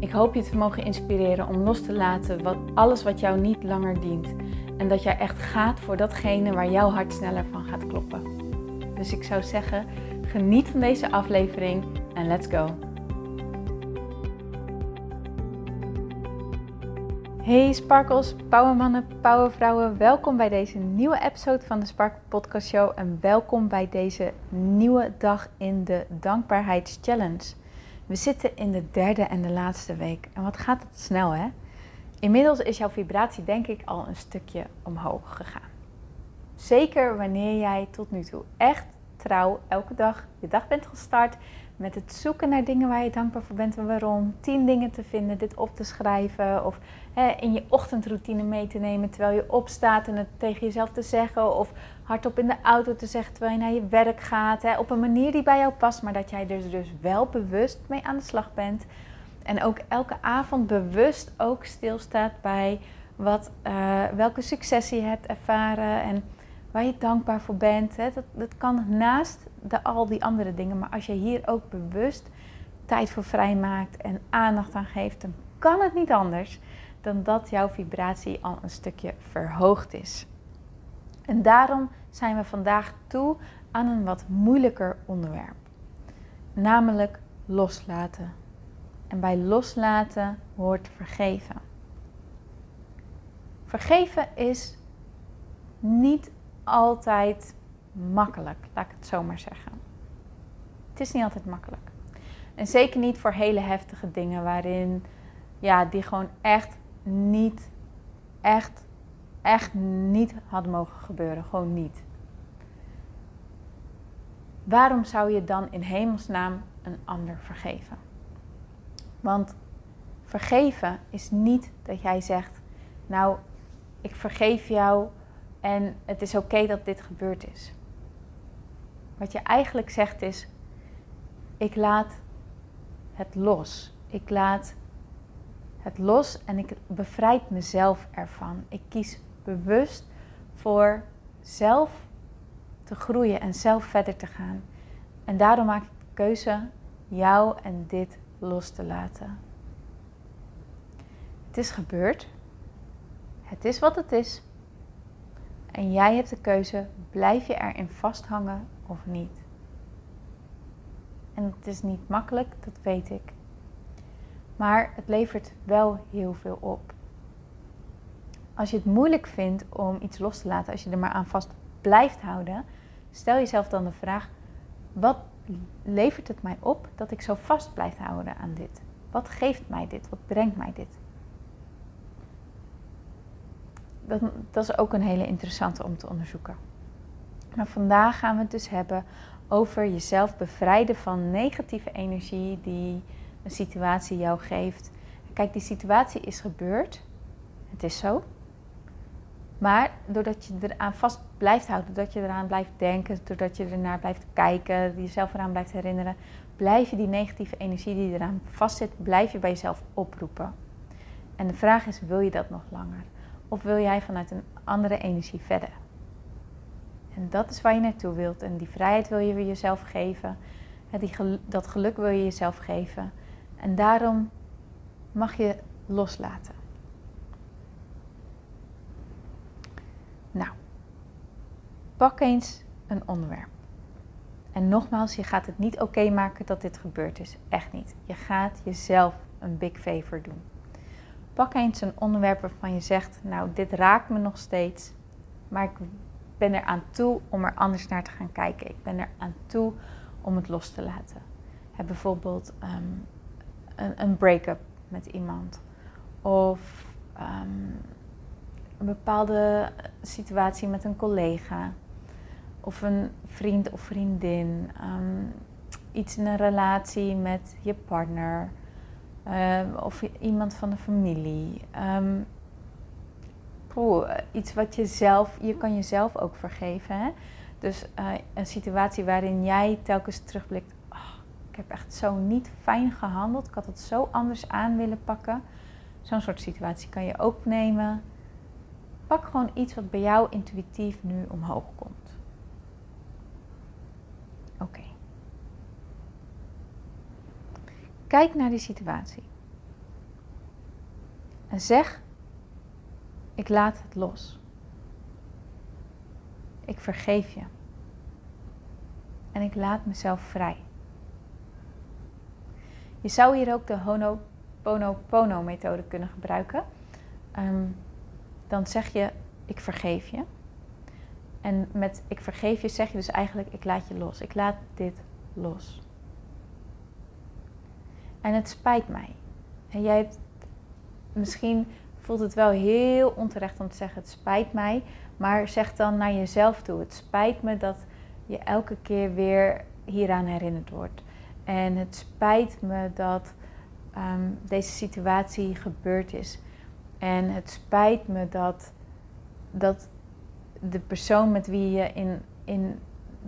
Ik hoop je te mogen inspireren om los te laten wat, alles wat jou niet langer dient. En dat jij echt gaat voor datgene waar jouw hart sneller van gaat kloppen. Dus ik zou zeggen, geniet van deze aflevering en let's go. Hey sparkles, powermannen, powervrouwen. Welkom bij deze nieuwe episode van de Sparkle Podcast Show. En welkom bij deze nieuwe dag in de Dankbaarheidschallenge. We zitten in de derde en de laatste week. En wat gaat het snel, hè? Inmiddels is jouw vibratie, denk ik, al een stukje omhoog gegaan. Zeker wanneer jij tot nu toe echt trouw elke dag je dag bent gestart met het zoeken naar dingen waar je dankbaar voor bent en waarom. Tien dingen te vinden, dit op te schrijven of hè, in je ochtendroutine mee te nemen terwijl je opstaat en het tegen jezelf te zeggen. Of hardop in de auto te zeggen terwijl je naar je werk gaat. Hè, op een manier die bij jou past, maar dat jij er dus wel bewust mee aan de slag bent. En ook elke avond bewust ook stilstaat bij wat, uh, welke successen je hebt ervaren en waar je dankbaar voor bent. Hè. Dat, dat kan naast de, al die andere dingen. Maar als je hier ook bewust tijd voor vrijmaakt en aandacht aan geeft, dan kan het niet anders dan dat jouw vibratie al een stukje verhoogd is. En daarom zijn we vandaag toe aan een wat moeilijker onderwerp, namelijk loslaten. En bij loslaten hoort vergeven. Vergeven is niet altijd makkelijk, laat ik het zo maar zeggen. Het is niet altijd makkelijk. En zeker niet voor hele heftige dingen waarin, ja, die gewoon echt niet, echt, echt niet hadden mogen gebeuren. Gewoon niet. Waarom zou je dan in hemelsnaam een ander vergeven? Want vergeven is niet dat jij zegt, nou, ik vergeef jou en het is oké dat dit gebeurd is. Wat je eigenlijk zegt is: ik laat het los. Ik laat het los en ik bevrijd mezelf ervan. Ik kies bewust voor zelf te groeien en zelf verder te gaan. En daarom maak ik de keuze jou en dit los te laten. Het is gebeurd. Het is wat het is. En jij hebt de keuze, blijf je erin vasthangen of niet. En het is niet makkelijk, dat weet ik. Maar het levert wel heel veel op. Als je het moeilijk vindt om iets los te laten, als je er maar aan vast blijft houden, stel jezelf dan de vraag: wat levert het mij op dat ik zo vast blijf houden aan dit? Wat geeft mij dit? Wat brengt mij dit? Dat, dat is ook een hele interessante om te onderzoeken. Maar vandaag gaan we het dus hebben over jezelf bevrijden van negatieve energie die een situatie jou geeft. Kijk, die situatie is gebeurd. Het is zo. Maar doordat je eraan vast blijft houden, doordat je eraan blijft denken, doordat je ernaar blijft kijken, jezelf eraan blijft herinneren, blijf je die negatieve energie die eraan vastzit, blijf je bij jezelf oproepen. En de vraag is, wil je dat nog langer? Of wil jij vanuit een andere energie verder? En dat is waar je naartoe wilt. En die vrijheid wil je jezelf geven. Die, dat geluk wil je jezelf geven. En daarom mag je loslaten. Nou, pak eens een onderwerp. En nogmaals, je gaat het niet oké maken dat dit gebeurd is. Echt niet. Je gaat jezelf een big favor doen. Pak eens een onderwerp waarvan je zegt: Nou, dit raakt me nog steeds, maar ik ben er aan toe om er anders naar te gaan kijken. Ik ben er aan toe om het los te laten. Heb bijvoorbeeld ehm, een, een break-up met iemand. Of ehm, een bepaalde situatie met een collega. Of een vriend of vriendin. Ehm, iets in een relatie met je partner. Ehm, of iemand van de familie. Um, iets wat je zelf, je kan jezelf ook vergeven. Hè? Dus uh, een situatie waarin jij telkens terugblikt. Oh, ik heb echt zo niet fijn gehandeld. Ik had het zo anders aan willen pakken. Zo'n soort situatie kan je ook nemen. Pak gewoon iets wat bij jou intuïtief nu omhoog komt. Oké. Kijk naar die situatie. En zeg: Ik laat het los. Ik vergeef je. En ik laat mezelf vrij. Je zou hier ook de Honoponopono-methode kunnen gebruiken. Ehm, dan zeg je: Ik vergeef je. En met ik vergeef je zeg je dus eigenlijk: Ik laat je los. Ik laat dit los. En het spijt mij. En jij hebt, misschien voelt het wel heel onterecht om te zeggen: Het spijt mij. Maar zeg dan naar jezelf toe: Het spijt me dat je elke keer weer hieraan herinnerd wordt. En het spijt me dat um, deze situatie gebeurd is. En het spijt me dat, dat de persoon met wie je in, in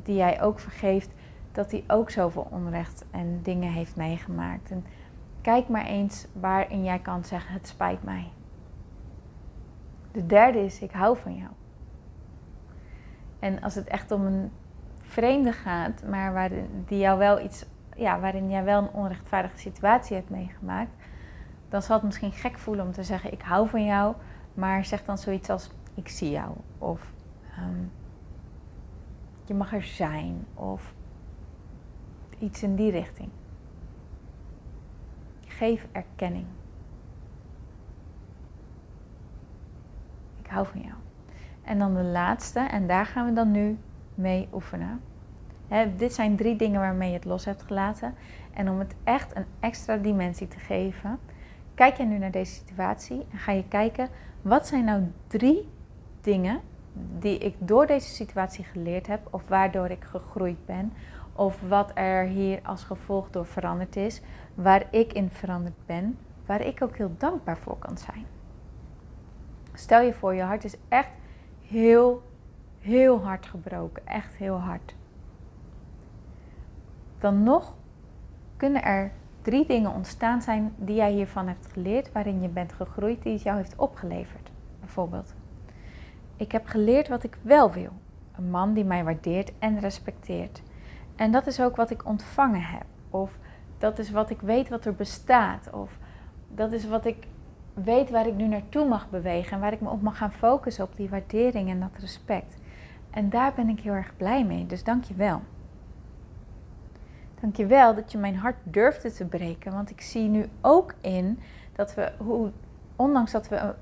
die jij ook vergeeft, dat hij ook zoveel onrecht en dingen heeft meegemaakt. En kijk maar eens waarin jij kan zeggen: Het spijt mij. De derde is: Ik hou van jou. En als het echt om een vreemde gaat, maar waarin, die jou wel iets, ja, waarin jij wel een onrechtvaardige situatie hebt meegemaakt, dan zal het misschien gek voelen om te zeggen: Ik hou van jou. Maar zeg dan zoiets als: Ik zie jou. Of ehm, je mag er zijn. Of iets in die richting. Geef erkenning. Ik hou van jou. En dan de laatste, en daar gaan we dan nu mee oefenen. dit zijn drie dingen waarmee je het los hebt gelaten. En om het echt een extra dimensie te geven, kijk je nu naar deze situatie en ga je kijken wat zijn nou drie dingen die ik door deze situatie geleerd heb of waardoor ik gegroeid ben of wat er hier als gevolg door veranderd is, waar ik in veranderd ben, waar ik ook heel dankbaar voor kan zijn. Stel je voor, je hart is echt heel, heel hard gebroken, echt heel hard. Dan nog kunnen er drie dingen ontstaan zijn die jij hiervan hebt geleerd, waarin je bent gegroeid, die het jou heeft opgeleverd. Bijvoorbeeld, ik heb geleerd wat ik wel wil. Een man die mij waardeert en respecteert. En dat is ook wat ik ontvangen heb. Of dat is wat ik weet wat er bestaat. Of dat is wat ik weet waar ik nu naartoe mag bewegen. En waar ik me op mag gaan focussen op die waardering en dat respect. En daar ben ik heel erg blij mee. Dus dank je wel. Dank je wel dat je mijn hart durfde te breken. Want ik zie nu ook in dat we, hoe, ondanks dat we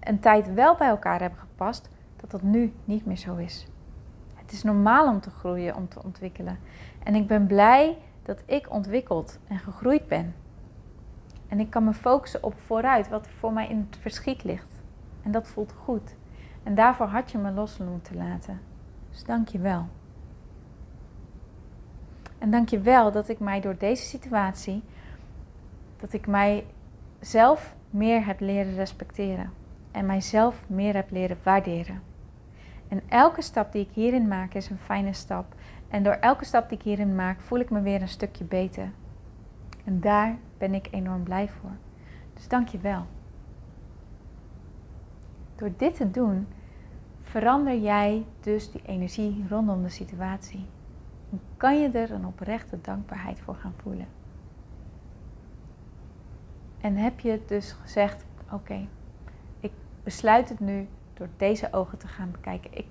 een tijd wel bij elkaar hebben gepast, dat dat nu niet meer zo is. Het is normaal om te groeien, om te ontwikkelen. En ik ben blij dat ik ontwikkeld en gegroeid ben. En ik kan me focussen op vooruit, wat voor mij in het verschiet ligt. En dat voelt goed. En daarvoor had je me los moeten laten. Dus dank je wel. En dank je wel dat ik mij door deze situatie, dat ik mij zelf meer heb leren respecteren. En mijzelf meer heb leren waarderen. En elke stap die ik hierin maak is een fijne stap. En door elke stap die ik hierin maak, voel ik me weer een stukje beter. En daar ben ik enorm blij voor. Dus dank je wel. Door dit te doen, verander jij dus die energie rondom de situatie. En kan je er een oprechte dankbaarheid voor gaan voelen. En heb je dus gezegd: Oké, ik besluit het nu door deze ogen te gaan bekijken. Ik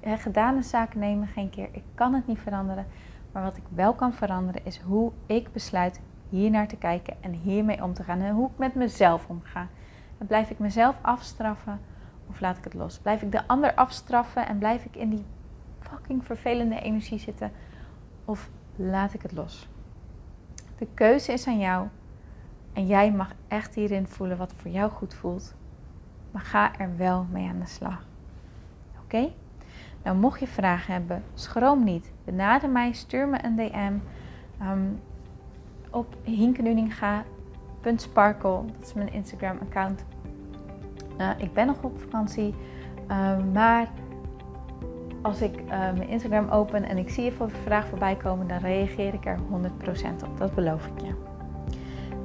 heb gedane zaken nemen geen keer. Ik kan het niet veranderen. Maar wat ik wel kan veranderen is hoe ik besluit hier naar te kijken en hiermee om te gaan. En hoe ik met mezelf omga. Blijf ik mezelf afstraffen of laat ik het los? Blijf ik de ander afstraffen en blijf ik in die fucking vervelende energie zitten? Of laat ik het los? De keuze is aan jou. En jij mag echt hierin voelen wat voor jou goed voelt. Maar ga er wel mee aan de slag. Oké? Nou, mocht je vragen hebben, schroom niet. Benader mij, stuur me een DM. Um, op Hinke Sparkle. Dat is mijn Instagram account. Uh, ik ben nog op vakantie. Uh, maar als ik uh, mijn Instagram open en ik zie je voor vraag voorbij komen, dan reageer ik er 100% op. Dat beloof ik je.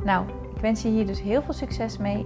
Nou, ik wens je hier dus heel veel succes mee